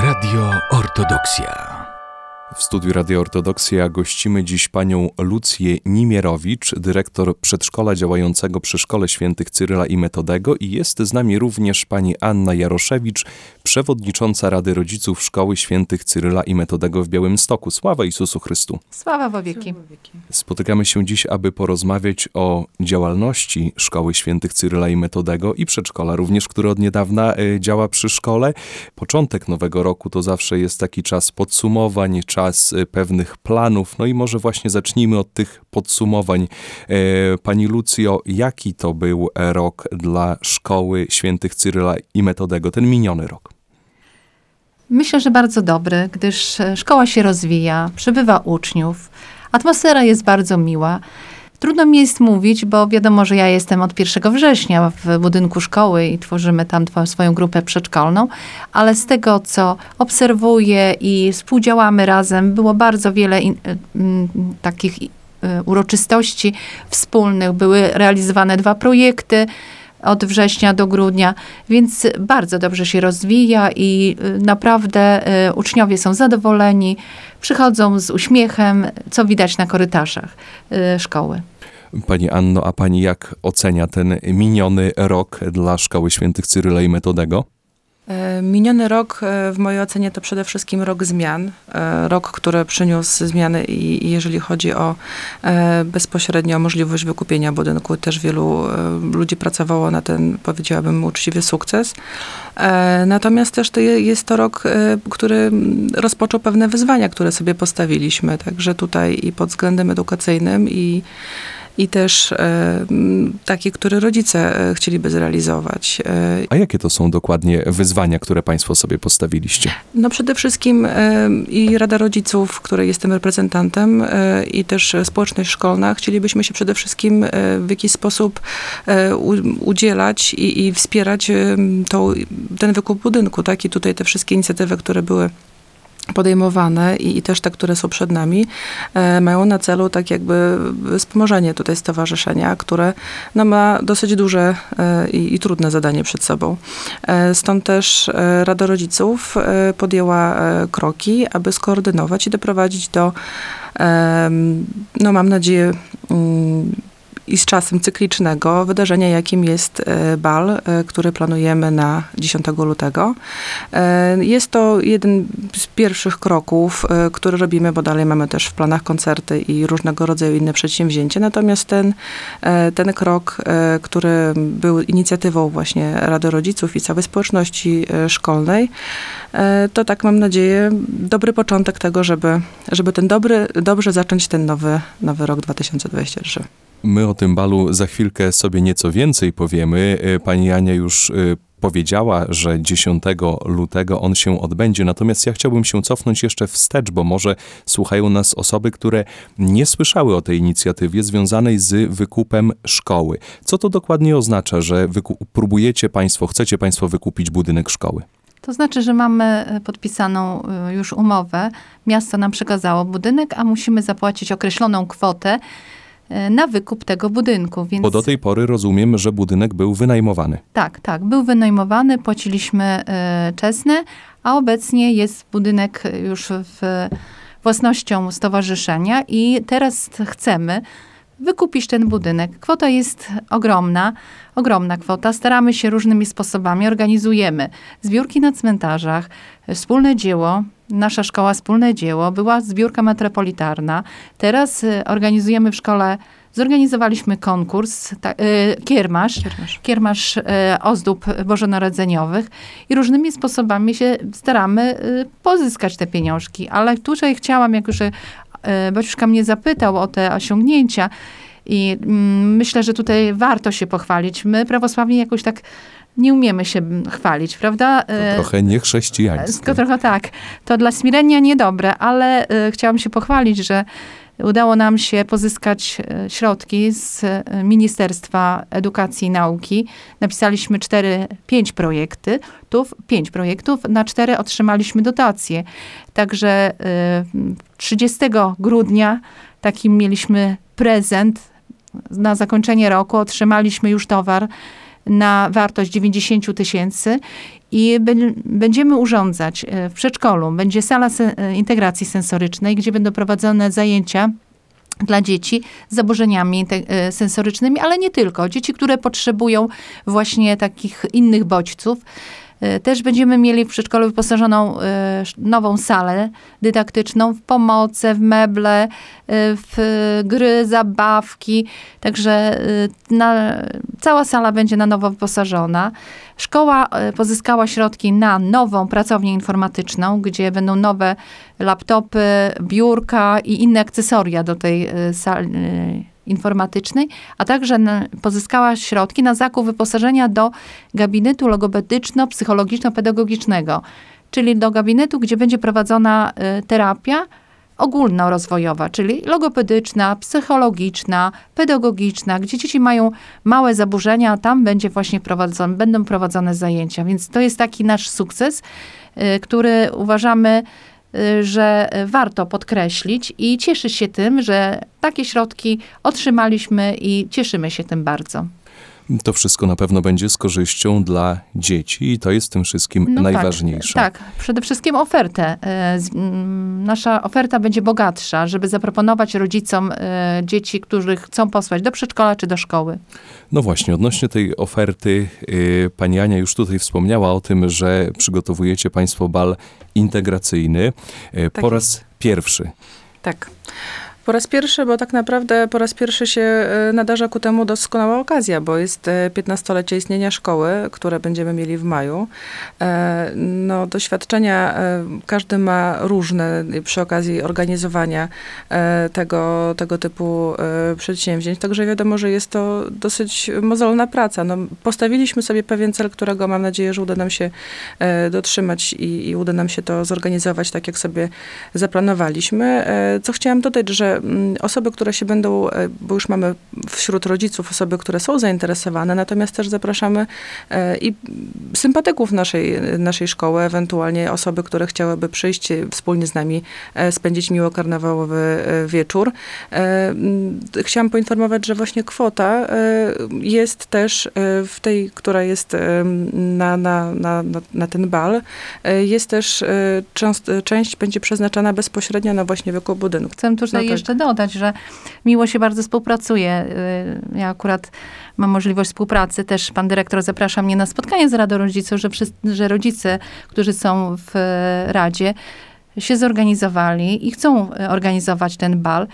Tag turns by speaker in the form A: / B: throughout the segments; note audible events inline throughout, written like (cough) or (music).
A: Radio Ortodoksja. W studiu Radio Ortodoksja gościmy dziś panią Lucję Nimierowicz, dyrektor przedszkola działającego przy Szkole Świętych Cyryla i Metodego i jest z nami również pani Anna Jaroszewicz, przewodnicząca Rady Rodziców Szkoły Świętych Cyryla i Metodego w Białymstoku. Sława Jezusu Chrystu.
B: Sława w wieki.
A: Spotykamy się dziś, aby porozmawiać o działalności Szkoły Świętych Cyryla i Metodego i przedszkola również, które od niedawna e, działa przy szkole. Początek nowego roku to zawsze jest taki czas podsumowań, czas e, pewnych planów. No i może właśnie zacznijmy od tych podsumowań. E, Pani Lucjo, jaki to był rok dla Szkoły Świętych Cyryla i Metodego, ten miniony rok?
B: Myślę, że bardzo dobry, gdyż e, szkoła się rozwija, przybywa uczniów, atmosfera jest bardzo miła. Trudno mi jest mówić, bo wiadomo, że ja jestem od 1 września w budynku szkoły i tworzymy tam swoją grupę przedszkolną, ale z tego, co obserwuję i współdziałamy razem, było bardzo wiele mm, takich y, uroczystości wspólnych. Były realizowane dwa projekty od września do grudnia, więc bardzo dobrze się rozwija i y, naprawdę y, uczniowie są zadowoleni, przychodzą z uśmiechem, co widać na korytarzach y, szkoły.
A: Pani Anno, a pani jak ocenia ten miniony rok dla Szkoły Świętych Cyryla i Metodego?
C: E, Miniony rok e, w mojej ocenie to przede wszystkim rok zmian. E, Rok, który przyniósł zmiany i jeżeli chodzi o bezpośrednio możliwość wykupienia budynku, też wielu ludzi pracowało na ten, powiedziałabym, uczciwy sukces. Natomiast też to je- jest to rok, który rozpoczął pewne wyzwania, które sobie postawiliśmy, także tutaj i pod względem edukacyjnym i i też e, takie, które rodzice e, chcieliby zrealizować. E,
A: A jakie to są dokładnie wyzwania, które Państwo sobie postawiliście?
C: No przede wszystkim i Rada Rodziców, której jestem reprezentantem i też społeczność szkolna, chcielibyśmy się przede wszystkim w jakiś sposób udzielać i, i wspierać tą, ten wykup budynku, tak? I tutaj te wszystkie inicjatywy, które były podejmowane i, i też te, które są przed nami, e, mają na celu tak jakby wspomożenie tutaj stowarzyszenia, które no, ma dosyć duże e, i, i trudne zadanie przed sobą. E, Stąd też e, Rada Rodziców e, podjęła e, kroki, aby skoordynować i doprowadzić do, no mam nadzieję, mm, i z czasem cyklicznego wydarzenia, jakim jest e, bal, e, który planujemy na 10 lutego. E, Jest to jeden z pierwszych kroków, który robimy, bo dalej mamy też w planach koncerty i różnego rodzaju inne przedsięwzięcia. Natomiast ten, ten krok, który był inicjatywą właśnie Rady Rodziców i całej społeczności szkolnej, to tak mam nadzieję dobry początek tego, żeby, żeby ten dobry, dobrze zacząć ten nowy, nowy rok 2023.
A: My o tym balu za chwilkę sobie nieco więcej powiemy. E, Pani Ania już e, powiedziała, że 10 lutego on się odbędzie, natomiast ja chciałbym się cofnąć jeszcze wstecz, bo może słuchają nas osoby, które nie słyszały o tej inicjatywie związanej z wykupem szkoły. Co to dokładnie oznacza, że próbujecie Państwo, chcecie Państwo wykupić budynek szkoły?
B: To znaczy, że mamy e, podpisaną już umowę. Miasto nam przekazało budynek, a musimy zapłacić określoną kwotę na wykup tego budynku. Więc
A: Bo do tej pory rozumiem, że budynek był wynajmowany.
B: tak, tak, był wynajmowany, płaciliśmy e, czesne, a obecnie jest budynek już w własnością stowarzyszenia i teraz chcemy wykupić ten budynek. Kwota jest ogromna, ogromna kwota. Staramy się różnymi sposobami, organizujemy zbiórki na cmentarzach, e, wspólne dzieło, nasza szkoła Wspólne Dzieło, była zbiórka metropolitarna. Teraz e, organizujemy w szkole, zorganizowaliśmy konkurs, ta, e, kiermasz,
C: Kiermasz.
B: kiermasz e, ozdób bożonarodzeniowych i różnymi sposobami się staramy pozyskać te pieniążki. Ale tutaj chciałam, jak już Baciuszka mnie zapytał o te osiągnięcia i mm, myślę, że tutaj warto się pochwalić. My prawosławni jakoś tak nie umiemy się mm, chwalić, prawda?
A: To
B: E,
A: trochę niechrześcijańskie.
B: tylko trochę tak. To dla smирenia niedobre, ale y, chciałam się pochwalić, że udało nam się pozyskać e, środki z e, Ministerstwa Edukacji i Nauki. Napisaliśmy cztery, pięć projektów, pięć projektów, na cztery otrzymaliśmy dotacje. Także e, 30 grudnia taki mieliśmy prezent na zakończenie roku. Otrzymaliśmy już towar na wartość 90 tysięcy i bę- będziemy urządzać e, w przedszkolu, będzie sala e, integracji sensorycznej, gdzie będą prowadzone zajęcia dla dzieci z zaburzeniami e, sensorycznymi, ale nie tylko. Dzieci, które potrzebują właśnie takich innych bodźców. E, Też będziemy mieli w przedszkolu wyposażoną e, nową salę dydaktyczną w pomoce, w meble, e, w gry, zabawki. Także na, cała sala będzie na nowo wyposażona. Szkoła pozyskała środki na nową pracownię informatyczną, gdzie będą nowe laptopy, biurka i inne akcesoria do tej sali informatycznej, a także pozyskała środki na zakup wyposażenia do gabinetu logopedyczno-psychologiczno-pedagogicznego, czyli do gabinetu, gdzie będzie prowadzona e, terapia ogólnorozwojowa, czyli logopedyczna, psychologiczna, pedagogiczna, gdzie dzieci mają małe zaburzenia, tam będzie właśnie prowadzone, będą prowadzone zajęcia. Więc to jest taki nasz sukces, y, który uważamy, y, że warto podkreślić i cieszyć się tym, że takie środki otrzymaliśmy i cieszymy się tym bardzo.
A: To wszystko na pewno będzie z korzyścią dla dzieci i to jest tym wszystkim
B: No
A: najważniejsze.
B: Tak, tak, przede wszystkim ofertę. Z- mm, Nasza oferta będzie bogatsza, żeby zaproponować rodzicom e, dzieci, którzy chcą posłać do przedszkola czy do szkoły.
A: No właśnie, odnośnie tej oferty, y, pani Ania już tutaj wspomniała o tym, że przygotowujecie państwo bal integracyjny y,
C: Tak
A: po raz pierwszy.
C: Tak. Po raz pierwszy, bo tak naprawdę po raz pierwszy się e, nadarza ku temu doskonała okazja, bo jest e, 15-lecie istnienia szkoły, które będziemy mieli w maju. E, No, doświadczenia e, każdy ma różne przy okazji organizowania e, tego, tego typu e, przedsięwzięć, także wiadomo, że jest to dosyć mozolna praca. No, postawiliśmy sobie pewien cel, którego mam nadzieję, że uda nam się e, dotrzymać i, i uda nam się to zorganizować tak, jak sobie zaplanowaliśmy. E, Co chciałam dodać, że mm, osoby, które się będą, e, bo już mamy wśród rodziców osoby, które są zainteresowane, natomiast też zapraszamy e, i sympatyków naszej, naszej szkoły, ewentualnie osoby, które chciałyby przyjść e, wspólnie z nami spędzić miło karnawałowy wieczór. Chciałam poinformować, że właśnie kwota jest też w tej, która jest na, na, na, na- ten bal, jest też częst, część będzie przeznaczana bezpośrednio na właśnie wykup budynku.
B: Chcę tutaj
C: No.
B: Jeszcze dodać, że miło się bardzo współpracuje. Y, Ja akurat mam możliwość współpracy. Też pan dyrektor zaprasza mnie na spotkanie z Radą Rodziców, że, wszyscy, że rodzice, którzy są w Radzie, się zorganizowali i chcą e, organizować ten bal.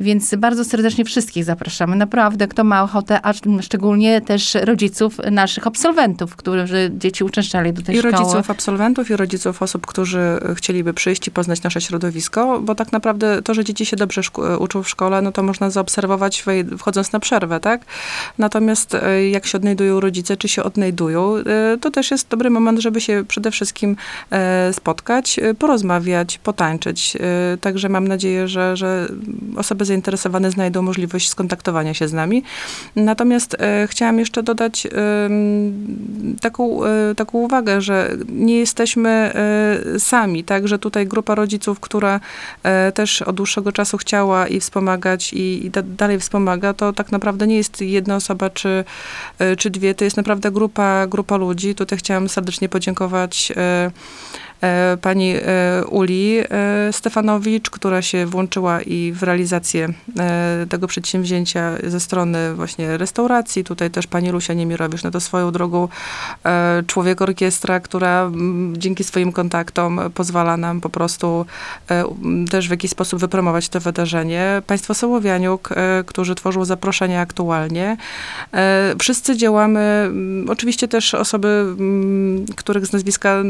B: Więc bardzo serdecznie wszystkich zapraszamy. Naprawdę, kto ma ochotę, a szczególnie też rodziców naszych absolwentów, którzy dzieci uczęszczali do tej
C: I
B: szkoły.
C: rodziców absolwentów, i rodziców osób, którzy chcieliby przyjść i poznać nasze środowisko, bo tak naprawdę to, że dzieci się dobrze e, uczą w szkole, no to można zaobserwować wchodząc na przerwę, tak? Natomiast e, jak się odnajdują rodzice, czy się odnajdują, e, to też jest dobry moment, żeby się przede wszystkim spotkać, porozmawiać, potańczyć. Także mam nadzieję, że, że osoby zainteresowane znajdą możliwość skontaktowania się z nami. Natomiast e, chciałam jeszcze dodać taką, e, taką uwagę, że nie jesteśmy e, sami, tak, że tutaj grupa rodziców, która też od dłuższego czasu chciała i wspomagać i, i da, dalej wspomaga, to tak naprawdę nie jest jedna osoba czy, czy dwie, to jest naprawdę grupa, grupa ludzi. Tutaj chciałam serdecznie podziękować pani e, Uli e, Stefanowicz, która się włączyła i w realizację e, tego przedsięwzięcia ze strony właśnie restauracji. Tutaj też pani Lusia Niemirowicz, no to swoją drogą e, człowiek orkiestra, która dzięki swoim kontaktom pozwala nam po prostu e, też w jakiś sposób wypromować to wydarzenie. Państwo Sołowianiuk, e, którzy tworzą zaproszenia aktualnie. E, Wszyscy działamy, oczywiście też osoby, których z nazwiska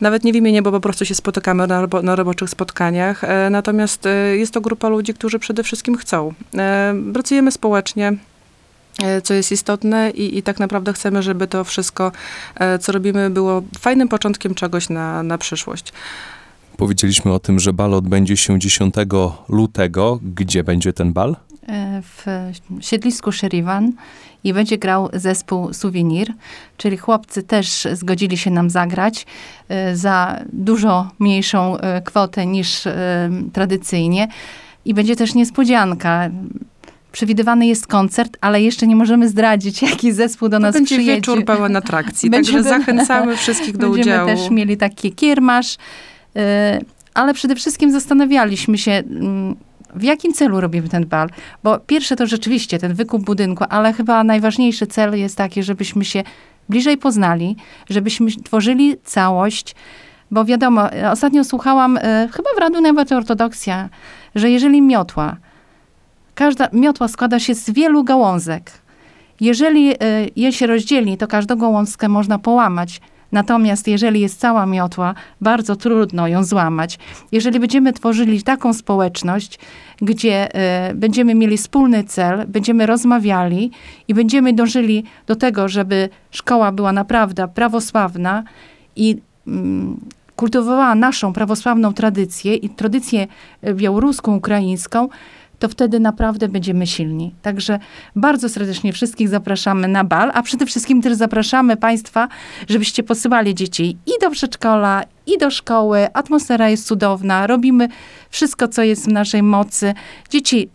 C: nawet nie wymienię, bo po prostu się spotykamy na, robo, na roboczych spotkaniach. E, Natomiast e, jest to grupa ludzi, którzy przede wszystkim chcą. E, Pracujemy społecznie. Co jest istotne, i, i tak naprawdę chcemy, żeby to wszystko, co robimy, było fajnym początkiem czegoś na, na przyszłość.
A: Powiedzieliśmy o tym, że bal odbędzie się 10 lutego. Gdzie będzie ten bal?
B: w siedlisku Sherivan i będzie grał zespół Souvenir, czyli chłopcy też zgodzili się nam zagrać e, za dużo mniejszą e, kwotę niż e, tradycyjnie. I będzie też niespodzianka. przewidywany jest koncert, ale jeszcze nie możemy zdradzić, (laughs) jaki zespół do
C: To
B: nas
C: będzie
B: przyjedzie.
C: wieczór pełen atrakcji, (laughs)
B: Będziemy-
C: także zachęcamy (laughs) wszystkich do
B: Będziemy
C: udziału.
B: też mieli taki kiermasz, ale przede wszystkim zastanawialiśmy się, mm, w jakim celu robimy ten bal. Bo pierwsze to rzeczywiście ten wykup budynku, ale chyba najważniejszy cel jest taki, żebyśmy się bliżej poznali, żebyśmy tworzyli całość. Bo wiadomo, y, ostatnio słuchałam, y, chyba w Radu nawet Ortodoksja, że jeżeli miotła, każda miotła składa się z wielu gałązek. Jeżeli y, je się rozdzieli, to każdą gałązkę można połamać. Natomiast jeżeli jest cała miotła, bardzo trudno ją złamać. Jeżeli będziemy tworzyli taką społeczność, gdzie y, będziemy mieli wspólny cel, będziemy rozmawiali i będziemy dążyli do tego, żeby szkoła była naprawdę prawosławna i mm, kultywowała naszą prawosławną tradycję i tradycję y, białoruską, ukraińską, to wtedy naprawdę będziemy silni. Także bardzo serdecznie wszystkich zapraszamy na bal, a przede wszystkim też zapraszamy Państwa, żebyście posyłali dzieci i do przedszkola, i do szkoły. Atmosfera jest cudowna, robimy wszystko, co jest w naszej mocy. Dzieci,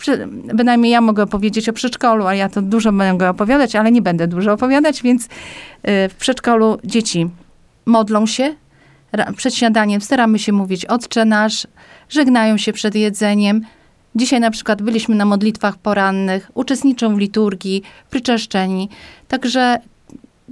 B: bynajmniej ja mogę opowiedzieć o przedszkolu, a ja to dużo mogę opowiadać, ale nie będę dużo opowiadać, więc y, w przedszkolu dzieci modlą się, przed śniadaniem staramy się mówić Otcze Nasz, żegnają się przed jedzeniem. Dzisiaj na przykład byliśmy na modlitwach porannych, uczestniczą w liturgii, pryczeszczeni. Także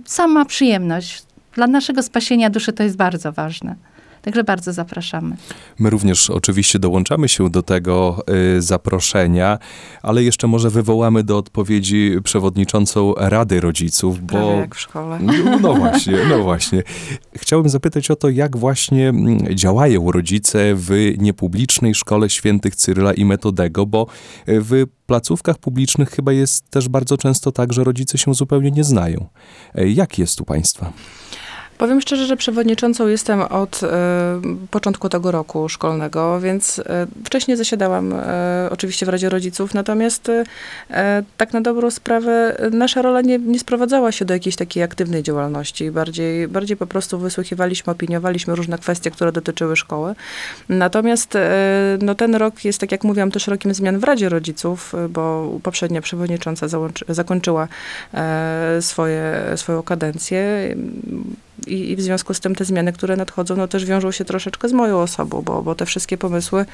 B: sama przyjemność dla naszego spasienia duszy to jest bardzo ważne. Także bardzo zapraszamy.
A: My również oczywiście dołączamy się do tego y, zaproszenia, ale jeszcze może wywołamy do odpowiedzi przewodniczącą Rady Rodziców,
C: Prawie
A: bo
C: jak w szkole.
A: No, no (laughs) właśnie, no właśnie. Chciałbym zapytać o to, jak właśnie mm, działają rodzice w niepublicznej szkole świętych Cyryla i Metodego, bo y, w placówkach publicznych chyba jest też bardzo często tak, że rodzice się zupełnie nie znają. E, Jak jest u Państwa?
C: Powiem szczerze, że przewodniczącą jestem od e, początku tego roku szkolnego, więc e, wcześniej zasiadałam e, oczywiście w Radzie Rodziców, natomiast e, tak na dobrą sprawę nasza rola nie, nie sprowadzała się do jakiejś takiej aktywnej działalności. Bardziej, bardziej po prostu wysłuchiwaliśmy, opiniowaliśmy różne kwestie, które dotyczyły szkoły. Natomiast e, no, ten rok jest, tak jak mówiłam, też rokiem zmian w Radzie Rodziców, e, bo poprzednia przewodnicząca zakończyła e, swoje, swoją kadencję. I, I w związku z tym te zmiany, które nadchodzą, no też wiążą się troszeczkę z moją osobą, bo, bo te wszystkie pomysły,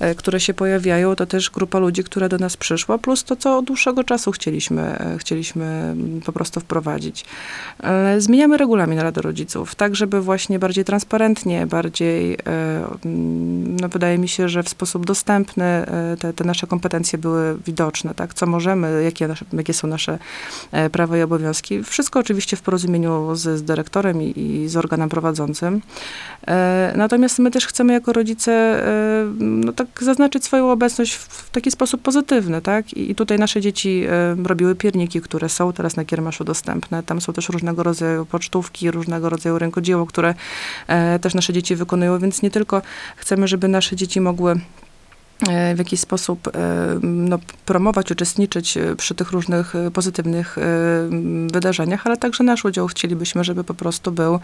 C: e, które się pojawiają, to też grupa ludzi, która do nas przyszła, plus to, co od dłuższego czasu chcieliśmy, e, chcieliśmy po prostu wprowadzić. Zmieniamy regulamin Rady Rodziców, tak żeby właśnie bardziej transparentnie, bardziej, e, no wydaje mi się, że w sposób dostępny te, te nasze kompetencje były widoczne, tak, co możemy, jakie, nasze, jakie są nasze prawa i obowiązki. Wszystko oczywiście w porozumieniu z, z dyrektorem i, i z organem prowadzącym. E, Natomiast my też chcemy jako rodzice e, no tak zaznaczyć swoją obecność w, taki sposób pozytywny, tak? I, I tutaj nasze dzieci e, robiły pierniki, które są teraz na kiermaszu dostępne. Tam są też różnego rodzaju pocztówki, różnego rodzaju rękodzieło, które też nasze dzieci wykonują, więc nie tylko chcemy, żeby nasze dzieci mogły w jakiś sposób e, no, promować, uczestniczyć e, przy tych różnych e, pozytywnych e, wydarzeniach, ale także nasz udział chcielibyśmy, żeby po prostu był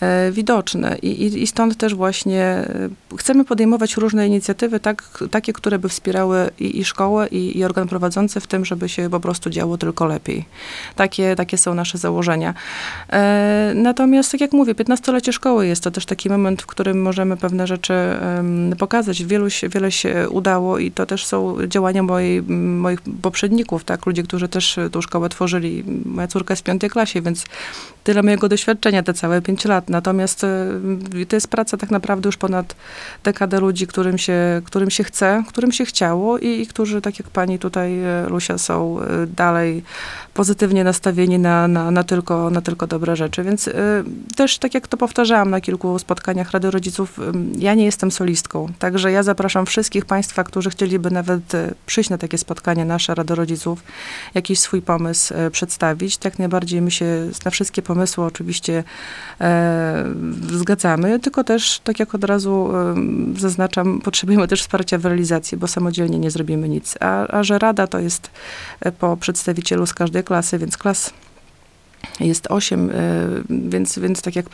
C: e, widoczny. I, i, I stąd też właśnie e, chcemy podejmować różne inicjatywy, tak, takie, które by wspierały i, i szkołę, i, i organ prowadzący w tym, żeby się po prostu działo tylko lepiej. Takie, takie są nasze założenia. E, natomiast, tak jak mówię, 15-lecie szkoły jest to też taki moment, w którym możemy pewne rzeczy pokazać. Wielu wiele się udało i to też są działania mojej, moich poprzedników, tak, ludzie, którzy też tą szkołę tworzyli. Moja córka jest w piątej klasie, więc tyle mojego doświadczenia, te całe pięć lat. Natomiast e, to jest praca tak naprawdę już ponad dekadę ludzi, którym się, którym się chce, którym się chciało i, i którzy, tak jak pani tutaj, e, Lusia, są e, dalej pozytywnie nastawieni na, na, na, tylko, na tylko dobre rzeczy. Więc y, też, tak jak to powtarzałam na kilku spotkaniach Rady Rodziców, y, ja nie jestem solistką. Także ja zapraszam wszystkich Państwa, którzy chcieliby nawet y, przyjść na takie spotkanie nasze Rady Rodziców, jakiś swój pomysł y, przedstawić. Tak najbardziej my się na wszystkie pomysły oczywiście e, zgadzamy, tylko też, tak jak od razu y, zaznaczam, potrzebujemy też wsparcia w realizacji, bo samodzielnie nie zrobimy nic. A, a że Rada to jest e, po przedstawicielu z każdej klasy, więc klas jest osiem, y, więc, więc tak, jak,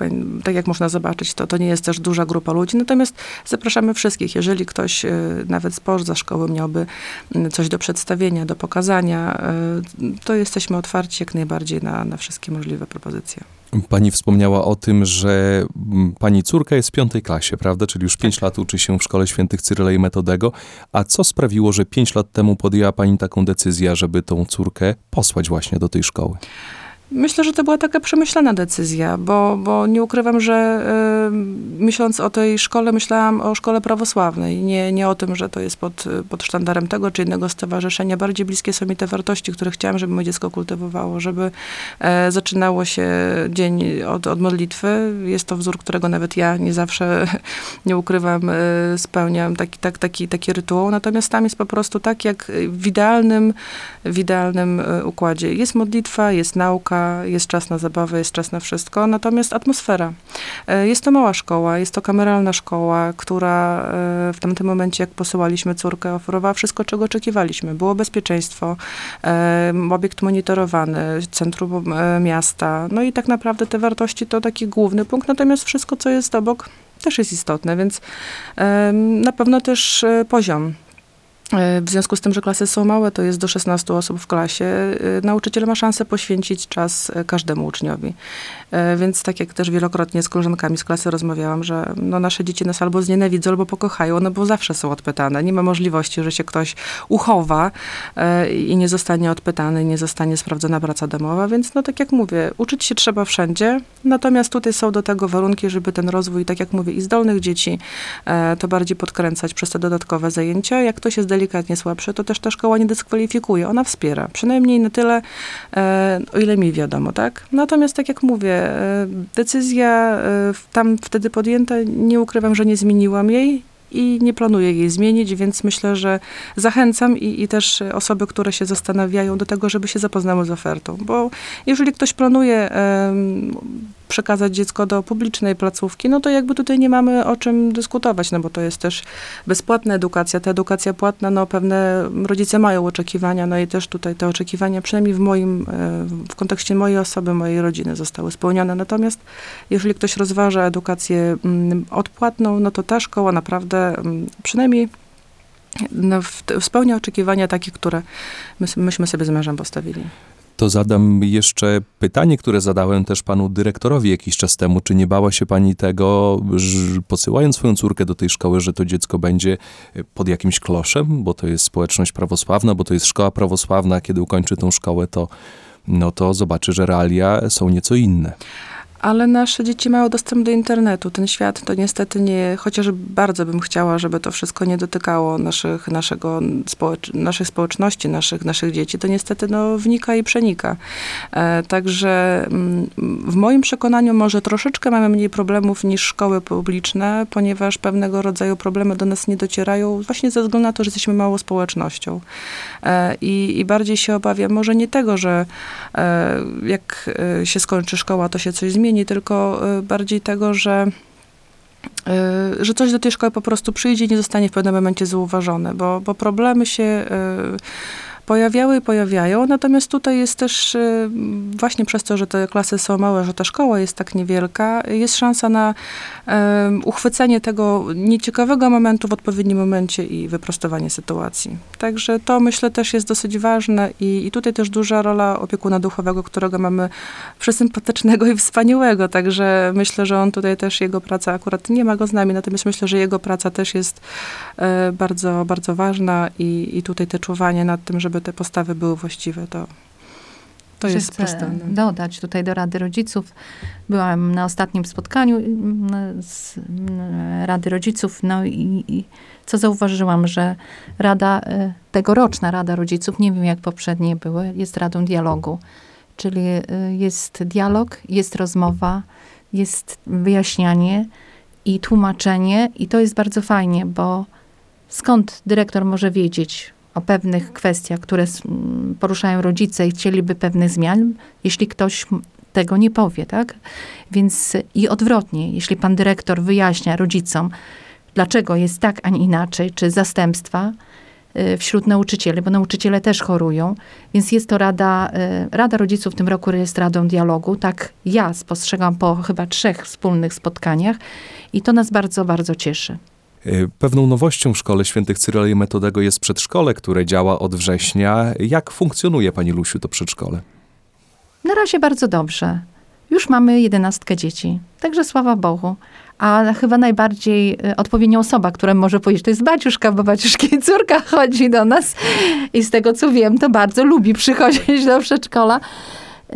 C: tak jak można zobaczyć, to, to nie jest też duża grupa ludzi. Natomiast zapraszamy wszystkich. Jeżeli ktoś y, nawet spoza szkoły miałby coś do przedstawienia, do pokazania, y, to jesteśmy otwarci jak najbardziej na, na wszystkie możliwe propozycje.
A: Pani wspomniała o tym, że pani córka jest w piątej klasie, prawda? Czyli już pięć lat uczy się w szkole świętych Cyryla i Metodego. A co sprawiło, że pięć lat temu podjęła pani taką decyzję, żeby tą córkę posłać właśnie do tej szkoły?
C: Myślę, że to była taka przemyślana decyzja, bo, bo nie ukrywam, że y, myśląc o tej szkole, myślałam o szkole prawosławnej. Nie, nie o tym, że to jest pod, pod sztandarem tego czy innego stowarzyszenia. Bardziej bliskie są mi te wartości, które chciałam, żeby moje dziecko kultywowało, żeby e, zaczynało się dzień od, od modlitwy. Jest to wzór, którego nawet ja nie zawsze, (laughs) nie ukrywam, e, spełniam taki, tak, taki, taki rytuał. Natomiast tam jest po prostu tak, jak w idealnym, w idealnym e, układzie. Jest modlitwa, jest nauka, jest czas na zabawę, jest czas na wszystko, natomiast atmosfera. E, Jest to mała szkoła, jest to kameralna szkoła, która e, w tamtym momencie, jak posyłaliśmy córkę, oferowała wszystko, czego oczekiwaliśmy. Było bezpieczeństwo, e, obiekt monitorowany, centrum miasta, no i tak naprawdę te wartości to taki główny punkt, natomiast wszystko, co jest obok, też jest istotne, więc na pewno też poziom. E, W związku z tym, że klasy są małe, to jest do 16 osób w klasie, e, nauczyciel ma szansę poświęcić czas e, każdemu uczniowi. E, Więc tak jak też wielokrotnie z koleżankami z klasy rozmawiałam, że no nasze dzieci nas albo znienawidzą, albo pokochają, no bo zawsze są odpytane. Nie ma możliwości, że się ktoś uchowa e, i nie zostanie odpytany, nie zostanie sprawdzona praca domowa, więc no tak jak mówię, uczyć się trzeba wszędzie, natomiast tutaj są do tego warunki, żeby ten rozwój, tak jak mówię, i zdolnych dzieci e, to bardziej podkręcać przez te dodatkowe zajęcia. Jak ktoś jest delikatnie słabszy, to też ta szkoła nie dyskwalifikuje, ona wspiera. Przynajmniej na tyle, o ile mi wiadomo, tak? Natomiast tak jak mówię, e, decyzja e, tam wtedy podjęta, nie ukrywam, że nie zmieniłam jej i nie planuję jej zmienić, więc myślę, że zachęcam i, i też osoby, które się zastanawiają do tego, żeby się zapoznały z ofertą, bo jeżeli ktoś planuje em, przekazać dziecko do publicznej placówki, no to jakby tutaj nie mamy o czym dyskutować, no bo to jest też bezpłatna edukacja. Ta edukacja płatna, no pewne rodzice mają oczekiwania, no i też tutaj te oczekiwania, przynajmniej w moim, e, w kontekście mojej osoby, mojej rodziny zostały spełnione. Natomiast jeżeli ktoś rozważa edukację mm, odpłatną, no to ta szkoła naprawdę mm, przynajmniej no, spełnia oczekiwania takie, które my, myśmy sobie z mężem postawili.
A: To zadam jeszcze pytanie, które zadałem też panu dyrektorowi jakiś czas temu. Czy nie bała się pani tego, posyłając swoją córkę do tej szkoły, że to dziecko będzie pod jakimś kloszem, bo to jest społeczność prawosławna, bo to jest szkoła prawosławna, kiedy ukończy tą szkołę, to, no to zobaczy, że realia są nieco inne.
C: Ale nasze dzieci mają dostęp do internetu. Ten świat to niestety nie, chociaż bardzo bym chciała, żeby to wszystko nie dotykało naszych, naszego społecz, naszych społeczności, naszych, naszych dzieci, to niestety no, wnika i przenika. E, także mm, w moim przekonaniu może troszeczkę mamy mniej problemów niż szkoły publiczne, ponieważ pewnego rodzaju problemy do nas nie docierają właśnie ze względu na to, że jesteśmy małą społecznością. E, I, I bardziej się obawiam może nie tego, że e, jak e, się skończy szkoła, to się coś zmieni, tylko e, bardziej tego, że e, że coś do tej szkoły po prostu przyjdzie i nie zostanie w pewnym momencie zauważone, bo, bo problemy się e, pojawiały i pojawiają, natomiast tutaj jest też e, właśnie przez to, że te klasy są małe, że ta szkoła jest tak niewielka, jest szansa na uchwycenie tego nieciekawego momentu w odpowiednim momencie i wyprostowanie sytuacji. Także to myślę też jest dosyć ważne i, i tutaj też duża rola opiekuna duchowego, którego mamy przesympatycznego i wspaniałego, także myślę, że on tutaj też, jego praca, akurat nie ma go z nami, natomiast myślę, że jego praca też jest e, bardzo, bardzo ważna i, i tutaj te czuwanie nad tym, żeby te postawy były właściwe, to, to jest
B: chcę
C: bezcenne.
B: dodać tutaj do Rady Rodziców. Byłam na ostatnim spotkaniu mm, z mm, Rady Rodziców, no i, i co zauważyłam, że Rada, e, tegoroczna Rada Rodziców, nie wiem jak poprzednie były, jest Radą Dialogu. Czyli e, jest dialog, jest rozmowa, jest wyjaśnianie i tłumaczenie i to jest bardzo fajnie, bo skąd dyrektor może wiedzieć o pewnych kwestiach, które poruszają rodzice i chcieliby pewnych zmian, jeśli ktoś tego nie powie, tak? Więc i odwrotnie, jeśli pan dyrektor wyjaśnia rodzicom, dlaczego jest tak, a nie inaczej, czy zastępstwa, y, wśród nauczycieli, bo nauczyciele też chorują, więc jest to Rada, y, Rada Rodziców w tym roku jest Radą Dialogu. Tak ja spostrzegam po chyba trzech wspólnych spotkaniach i to nas bardzo, bardzo cieszy.
A: Y, Pewną nowością w Szkole Świętych Cyryla i Metodego jest przedszkole, które działa od września. Jak funkcjonuje, Pani Lusiu, to przedszkole?
B: Na razie bardzo dobrze. Już mamy jedenastkę dzieci, także sława Bogu. A chyba najbardziej y, odpowiednia osoba, która może powiedzieć, to jest Baciuszka, bo Baciuszki córka (laughs) chodzi do nas i z tego co wiem, to bardzo lubi przychodzić do przedszkola.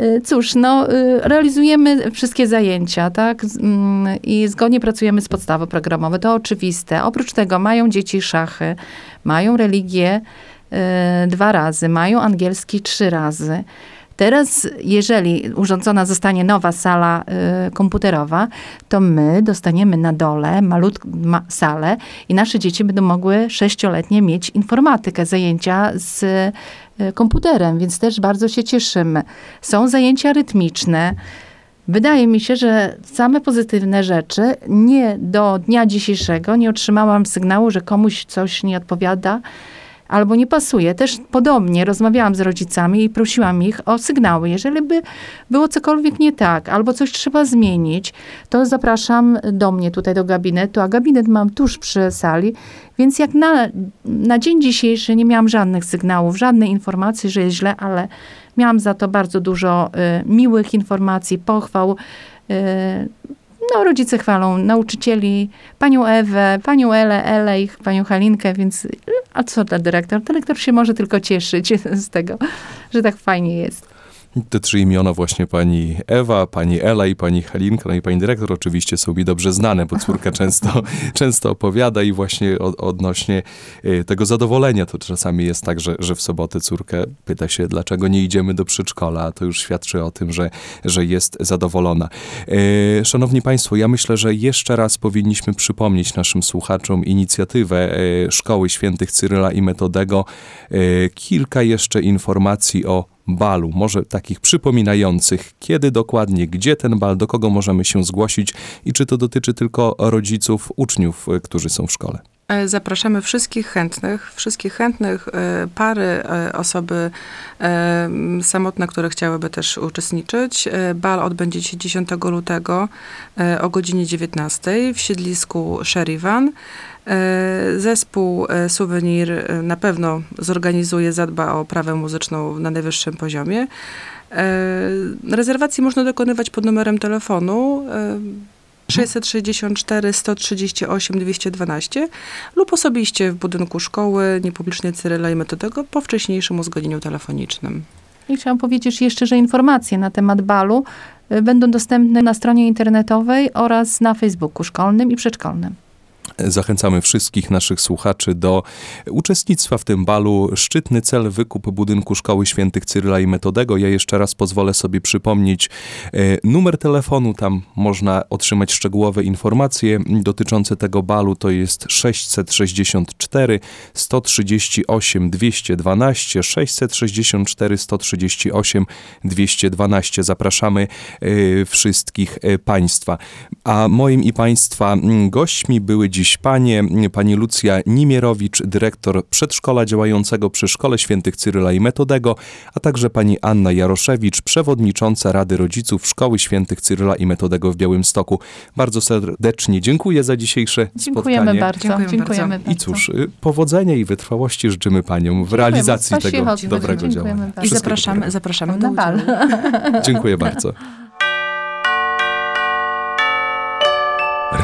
B: Y, Cóż, no, y, realizujemy wszystkie zajęcia, tak? Mm, I zgodnie pracujemy z podstawy programowe, to oczywiste. Oprócz tego mają dzieci szachy, mają religię y, dwa razy, mają angielski trzy razy. Teraz, jeżeli urządzona zostanie nowa sala y, komputerowa, to my dostaniemy na dole malutką ma, salę i nasze dzieci będą mogły sześcioletnie mieć informatykę, zajęcia z komputerem, więc też bardzo się cieszymy. Są zajęcia rytmiczne. Wydaje mi się, że same pozytywne rzeczy, nie do dnia dzisiejszego nie otrzymałam sygnału, że komuś coś nie odpowiada albo nie pasuje. Też podobnie rozmawiałam z rodzicami i prosiłam ich o sygnały. Jeżeli by było cokolwiek nie tak, albo coś trzeba zmienić, to zapraszam do mnie tutaj do gabinetu, a gabinet mam tuż przy sali, więc jak na, na dzień dzisiejszy nie miałam żadnych sygnałów, żadnej informacji, że jest źle, ale miałam za to bardzo dużo y, miłych informacji, pochwał. Y, no, rodzice chwalą nauczycieli, panią Ewę, panią Elę, Elę i panią Halinkę, więc a co dla dyrektor? Dyrektor się może tylko cieszyć (laughs) z tego, że tak fajnie jest.
A: Te trzy imiona właśnie pani Ewa, pani Ela i pani Halinka, no i pani dyrektor oczywiście są mi dobrze znane, bo córka (laughs) często, często opowiada i właśnie od, odnośnie y, tego zadowolenia to czasami jest tak, że, że w sobotę córkę pyta się, dlaczego nie idziemy do przedszkola, a to już świadczy o tym, że, że jest zadowolona. Y, Szanowni Państwo, ja myślę, że jeszcze raz powinniśmy przypomnieć naszym słuchaczom inicjatywę y, Szkoły Świętych Cyryla i Metodego. Kilka jeszcze informacji o balu, może takich przypominających, kiedy dokładnie, gdzie ten bal, do kogo możemy się zgłosić i czy to dotyczy tylko rodziców, uczniów, y, którzy są w szkole.
C: E, Zapraszamy wszystkich chętnych, wszystkich chętnych, e, pary, e, osoby e, samotne, które chciałyby też uczestniczyć. E, Bal odbędzie się 10 lutego e, o godzinie 19 w siedlisku Sherivan. E, Zespół e, Souvenir e, na pewno zorganizuje, zadba o prawę muzyczną na najwyższym poziomie. Rezerwacji można dokonywać pod numerem telefonu e, 664 138 212 lub osobiście w budynku szkoły niepublicznej Cyryla i Metodego po wcześniejszym uzgodnieniu telefonicznym.
B: I chciałam powiedzieć jeszcze, że informacje na temat balu będą dostępne na stronie internetowej oraz na Facebooku szkolnym i przedszkolnym.
A: Zachęcamy wszystkich naszych słuchaczy do uczestnictwa w tym balu. Szczytny cel wykup budynku Szkoły Świętych Cyryla i Metodego. Ja jeszcze raz pozwolę sobie przypomnieć e, numer telefonu. Tam można otrzymać szczegółowe informacje dotyczące tego balu. To jest 664 138 212 664 138 212. Zapraszamy e, wszystkich e, Państwa. A moim i Państwa gośćmi były dziś panie, pani Lucja Nimierowicz, dyrektor przedszkola działającego przy Szkole Świętych Cyryla i Metodego, a także pani Anna Jaroszewicz, przewodnicząca Rady Rodziców Szkoły Świętych Cyryla i Metodego w Białymstoku. Bardzo serdecznie dziękuję za dzisiejsze
B: Dziękujemy
A: spotkanie.
B: bardzo.
C: Dziękujemy
B: Dziękujemy
C: bardzo.
A: I cóż, y, powodzenia i wytrwałości życzymy paniom w realizacji tego
B: dziękujemy
A: dobrego
B: bardzo.
A: działania.
C: I zapraszamy, zapraszamy
B: Na bal. (laughs) (laughs)
A: Dziękuję bardzo.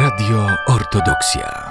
D: Radio Ortodoksja.